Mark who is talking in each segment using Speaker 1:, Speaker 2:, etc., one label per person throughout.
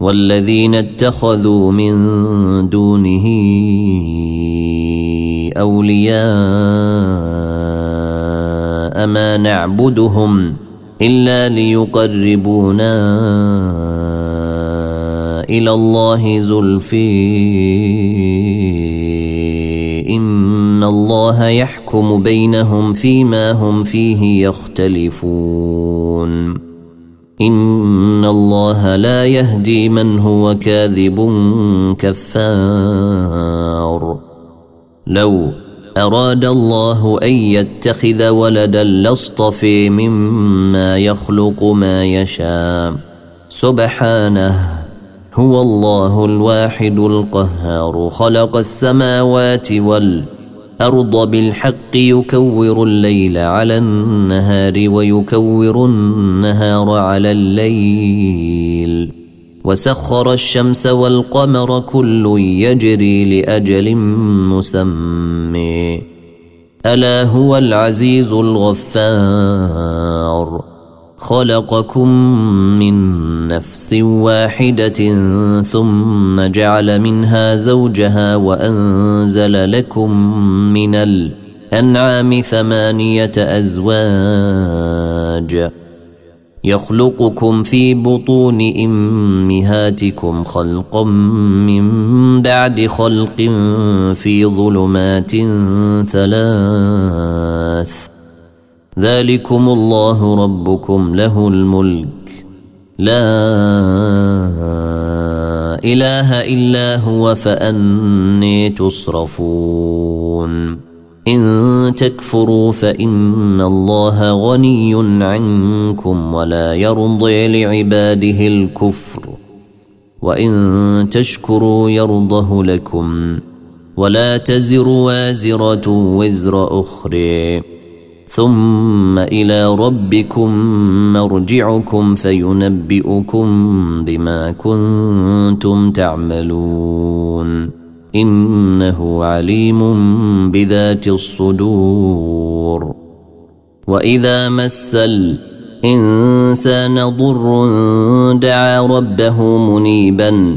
Speaker 1: والذين اتخذوا من دونه أولياء ما نعبدهم إلا ليقربونا إلى الله زلفي. إن الله يحكم بينهم فيما هم فيه يختلفون. إن الله لا يهدي من هو كاذب كفار. لو أراد الله أن يتخذ ولدا لاصطفي مما يخلق ما يشاء. سبحانه هو الله الواحد القهار خلق السماوات والارض الأرض بالحق يكور الليل على النهار ويكور النهار على الليل. وسخر الشمس والقمر كل يجري لأجل مسمي ألا هو العزيز الغفار. خلقكم من نفس واحدة ثم جعل منها زوجها وأنزل لكم من الأنعام ثمانية أزواج يخلقكم في بطون أمهاتكم خلقا من بعد خلق في ظلمات ثلاث ذلكم الله ربكم له الملك. لا إله إلا هو فأني تصرفون. إن تكفروا فإن الله غني عنكم ولا يرضي لعباده الكفر. وإن تشكروا يرضه لكم. ولا تزر وازرة وزر أخرى. ثم إلى ربكم مرجعكم فينبئكم بما كنتم تعملون. إنه عليم بذات الصدور. وإذا مس الإنسان ضر دعا ربه منيبا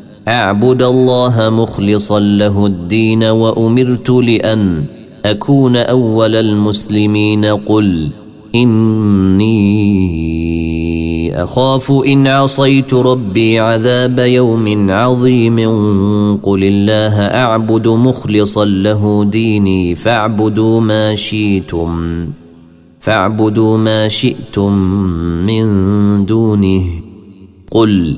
Speaker 1: اعبد الله مخلصا له الدين وأمرت لأن أكون أول المسلمين. قل إني أخاف إن عصيت ربي عذاب يوم عظيم. قل الله أعبد مخلصا له ديني فاعبدوا ما شئتم فاعبدوا ما شئتم من دونه. قل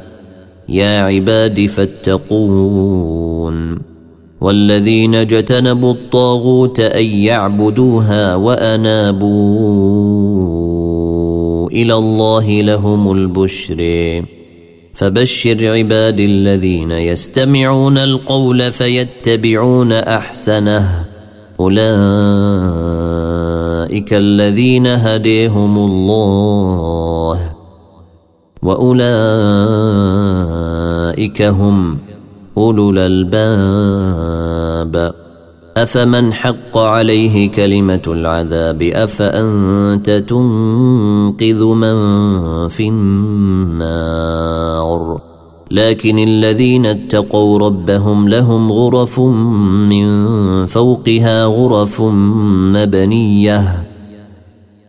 Speaker 1: يا عباد فاتقون. والذين اجتنبوا الطاغوت أن يعبدوها وأنابوا إلى الله لهم البشر. فبشر عباد الذين يستمعون القول فيتبعون أحسنه. أولئك الذين هديهم الله. واولئك هم اولو الالباب افمن حق عليه كلمه العذاب افانت تنقذ من في النار لكن الذين اتقوا ربهم لهم غرف من فوقها غرف مبنيه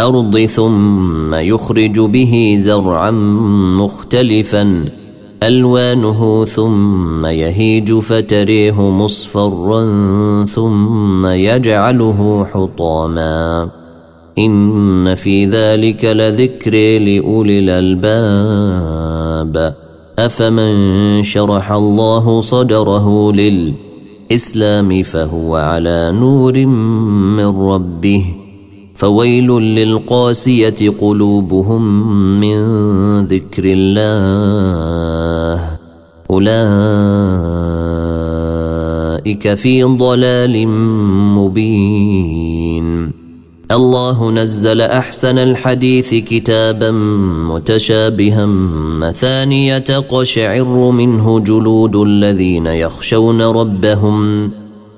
Speaker 1: الأرض ثم يخرج به زرعا مختلفا. ألوانه ثم يهيج فتريه مصفرا ثم يجعله حطاما. إن في ذلك لذكر لأولي الألباب. أفمن شرح الله صدره للإسلام فهو على نور من ربه. فويل للقاسية قلوبهم من ذكر الله. أولئك في ضلال مبين. الله نزل أحسن الحديث كتابا متشابها مثانية قشعر منه جلود الذين يخشون ربهم.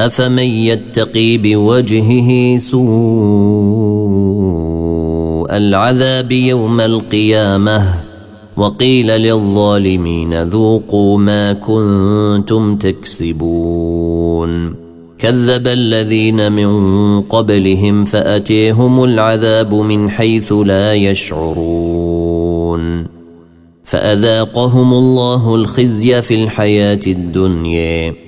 Speaker 1: أفمن يتقي بوجهه سوء العذاب يوم القيامة وقيل للظالمين ذوقوا ما كنتم تكسبون كذب الذين من قبلهم فأتيهم العذاب من حيث لا يشعرون فأذاقهم الله الخزي في الحياة الدنيا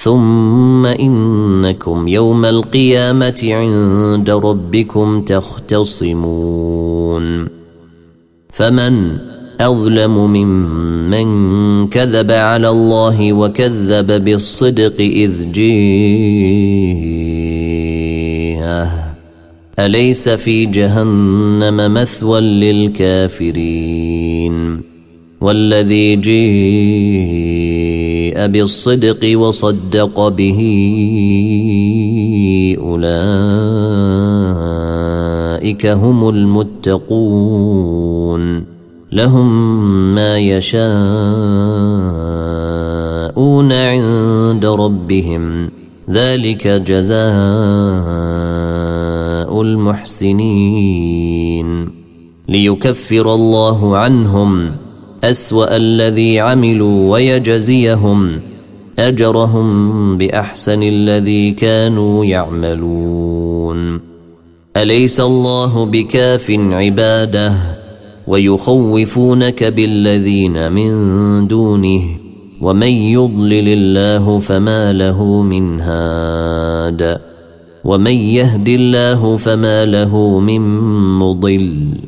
Speaker 1: ثم إنكم يوم القيامة عند ربكم تختصمون. فمن أظلم ممن كذب على الله وكذب بالصدق إذ جيءه. أليس في جهنم مثوى للكافرين؟ والذي جيء بالصدق وصدق به أولئك هم المتقون لهم ما يشاءون عند ربهم ذلك جزاء المحسنين ليكفر الله عنهم أسوأ الذي عملوا ويجزيهم أجرهم بأحسن الذي كانوا يعملون. أليس الله بكاف عباده ويخوفونك بالذين من دونه؟ ومن يضلل الله فما له من هاد؟ ومن يهد الله فما له من مضل؟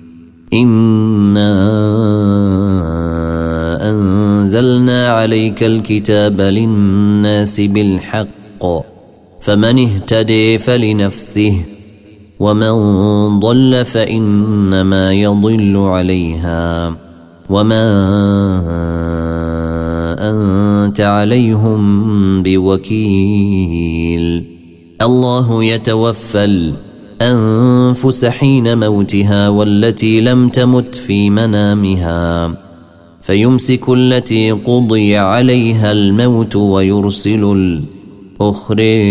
Speaker 1: انا انزلنا عليك الكتاب للناس بالحق فمن اهتدي فلنفسه ومن ضل فانما يضل عليها وما انت عليهم بوكيل. الله يتوفى الأنفس حين موتها والتي لم تمت في منامها فيمسك التي قضي عليها الموت ويرسل الأخرى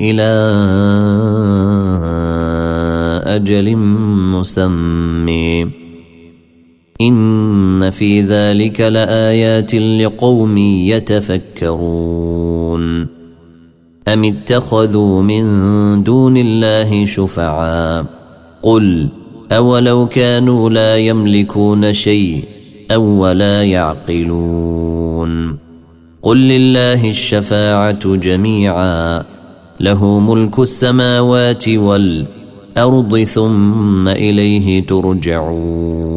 Speaker 1: إلى أجل مسمى. إن في ذلك لآيات لقوم يتفكرون. ام اتخذوا من دون الله شفعاء قل اولو كانوا لا يملكون شيء أو ولا يعقلون قل لله الشفاعه جميعا له ملك السماوات والارض ثم اليه ترجعون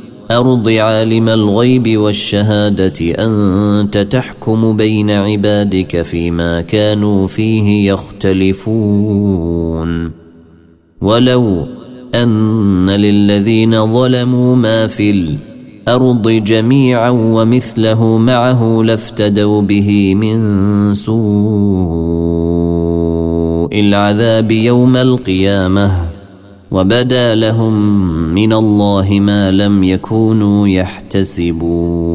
Speaker 1: عالم الغيب والشهادة أنت تحكم بين عبادك فيما كانوا فيه يختلفون. ولو أن للذين ظلموا ما في الأرض جميعا ومثله معه لافتدوا به من سوء العذاب يوم القيامة. وبدا لهم من الله ما لم يكونوا يحتسبون.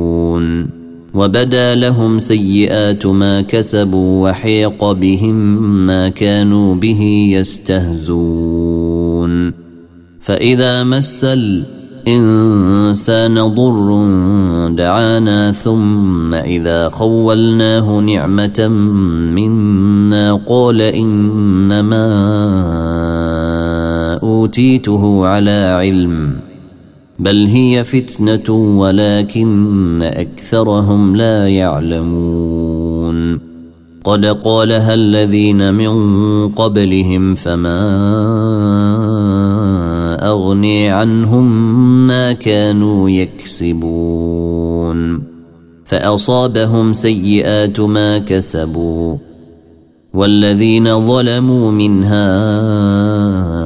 Speaker 1: وبدا لهم سيئات ما كسبوا وحيق بهم ما كانوا به يستهزون. فإذا مس الإنسان ضر دعانا ثم إذا خولناه نعمة منا قال إنما أوتيته على علم بل هي فتنة ولكن أكثرهم لا يعلمون. قد قالها الذين من قبلهم فما أغني عنهم ما كانوا يكسبون. فأصابهم سيئات ما كسبوا. والذين ظلموا من هؤلاء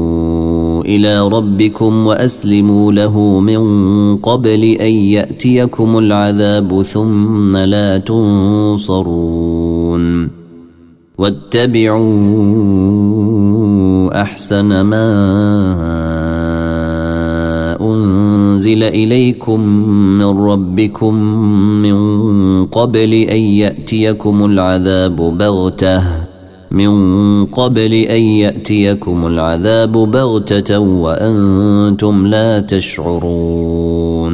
Speaker 1: إلى ربكم وأسلموا له من قبل أن يأتيكم العذاب ثم لا تنصرون. واتبعوا أحسن ما أنزل إليكم من ربكم من قبل أن يأتيكم العذاب بغتة. من قبل أن يأتيكم العذاب بغتة وأنتم لا تشعرون.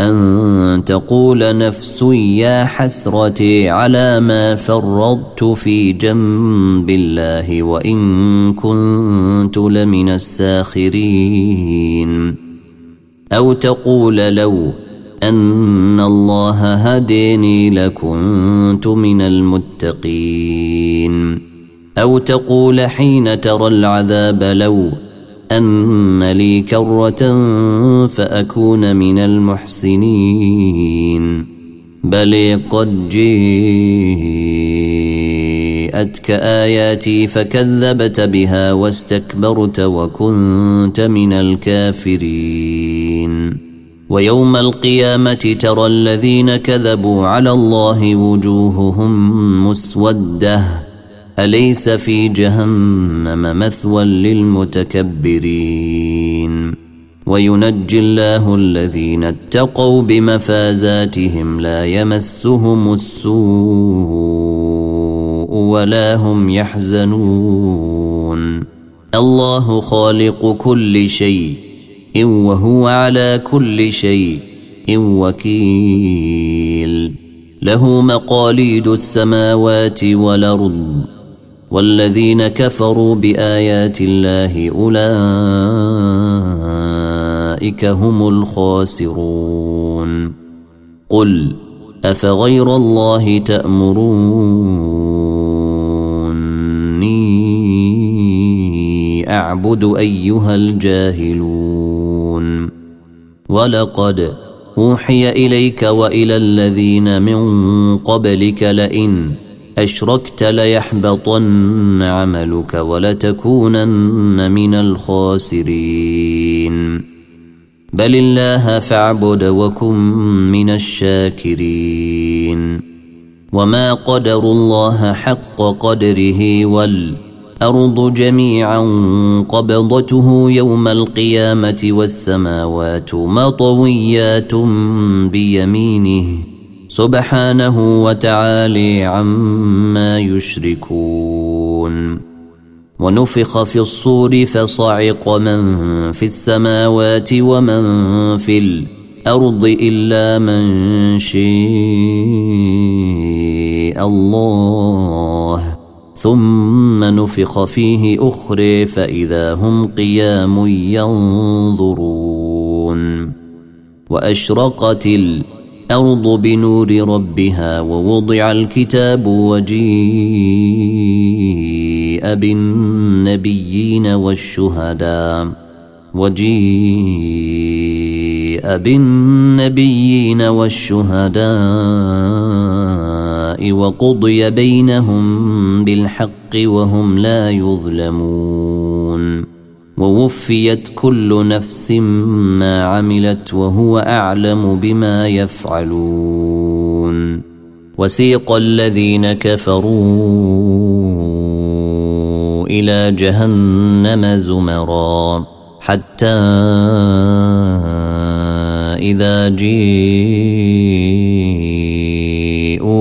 Speaker 1: أن تقول نفس يا حسرتي على ما فرطت في جنب الله وإن كنت لمن الساخرين. أو تقول لو أن الله هديني لكنت من المتقين. أو تقول حين ترى العذاب لو أن لي كرة فأكون من المحسنين. بل قد جيءتك آياتي فكذبت بها واستكبرت وكنت من الكافرين. ويوم القيامة ترى الذين كذبوا على الله وجوههم مسودة. أليس في جهنم مثوى للمتكبرين؟ وينجي الله الذين اتقوا بمفازاتهم لا يمسهم السوء ولا هم يحزنون. الله خالق كل شيء. إن وهو على كل شيء إن وكيل. له مقاليد السماوات والأرض والذين كفروا بآيات الله أولئك هم الخاسرون. قل أفغير الله تأمروني أعبد أيها الجاهلون؟ ولقد أوحي إليك وإلى الذين من قبلك لئن أشركت ليحبطن عملك ولتكونن من الخاسرين. بل الله فاعبد وكن من الشاكرين. وما قدروا الله حق قدره وال الأرض جميعا قبضته يوم القيامة والسماوات مطويات بيمينه. سبحانه وتعالي عما يشركون. ونفخ في الصور فصعق من في السماوات ومن في الأرض إلا من شاء الله. ثم نفخ فيه أخرى فإذا هم قيام ينظرون. وأشرقت الأرض بنور ربها ووضع الكتاب وجيء بالنبيين والشهداء. وجيء بالنبيين والشهداء. وقضي بينهم بالحق وهم لا يظلمون. ووفيت كل نفس ما عملت وهو أعلم بما يفعلون. وسيق الذين كفروا إلى جهنم زمرًا حتى إذا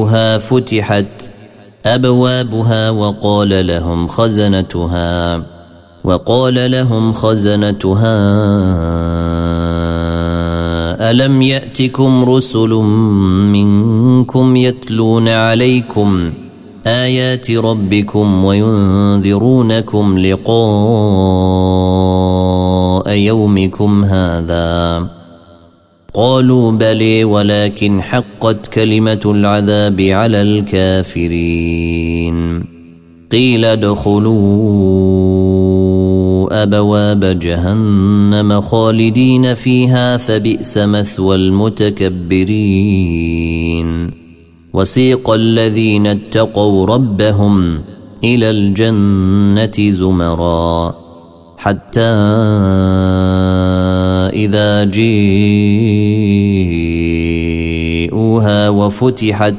Speaker 1: جيءوها فتحت أبوابها وقال لهم خزنتها وقال لهم خزنتها ألم يأتكم رسل منكم يتلون عليكم آيات ربكم وينذرونكم لقاء يومكم هذا؟ قالوا بلي ولكن حقت كلمة العذاب على الكافرين. قيل ادخلوا أبواب جهنم خالدين فيها فبئس مثوى المتكبرين. وسيق الذين اتقوا ربهم إلى الجنة زمرًا حتى إذا جيءوها وفتحت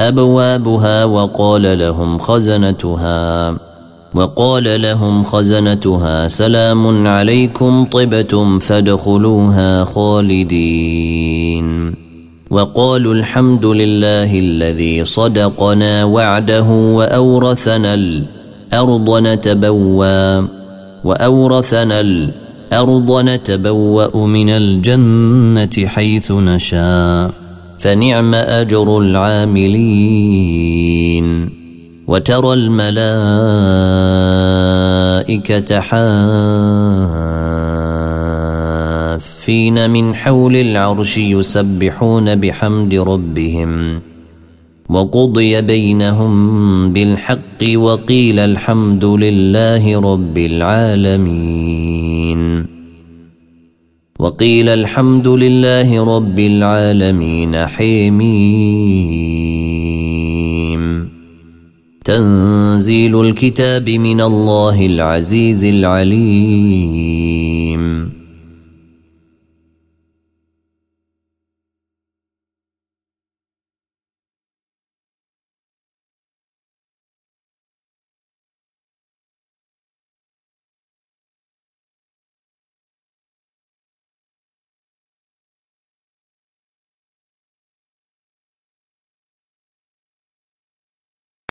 Speaker 1: أبوابها وقال لهم خزنتها وقال لهم خزنتها سلام عليكم طبتم فادخلوها خالدين. وقالوا الحمد لله الذي صدقنا وعده وأورثنا الأرض نتبوّا وأورثنا الأرض نتبوأ من الجنة حيث نشاء فنعم أجر العاملين. وترى الملائكة حافين من حول العرش يسبحون بحمد ربهم. وقضي بينهم بالحق وقيل الحمد لله رب العالمين. وقيل الحمد لله رب العالمين حميم. تنزيل الكتاب من الله العزيز العليم.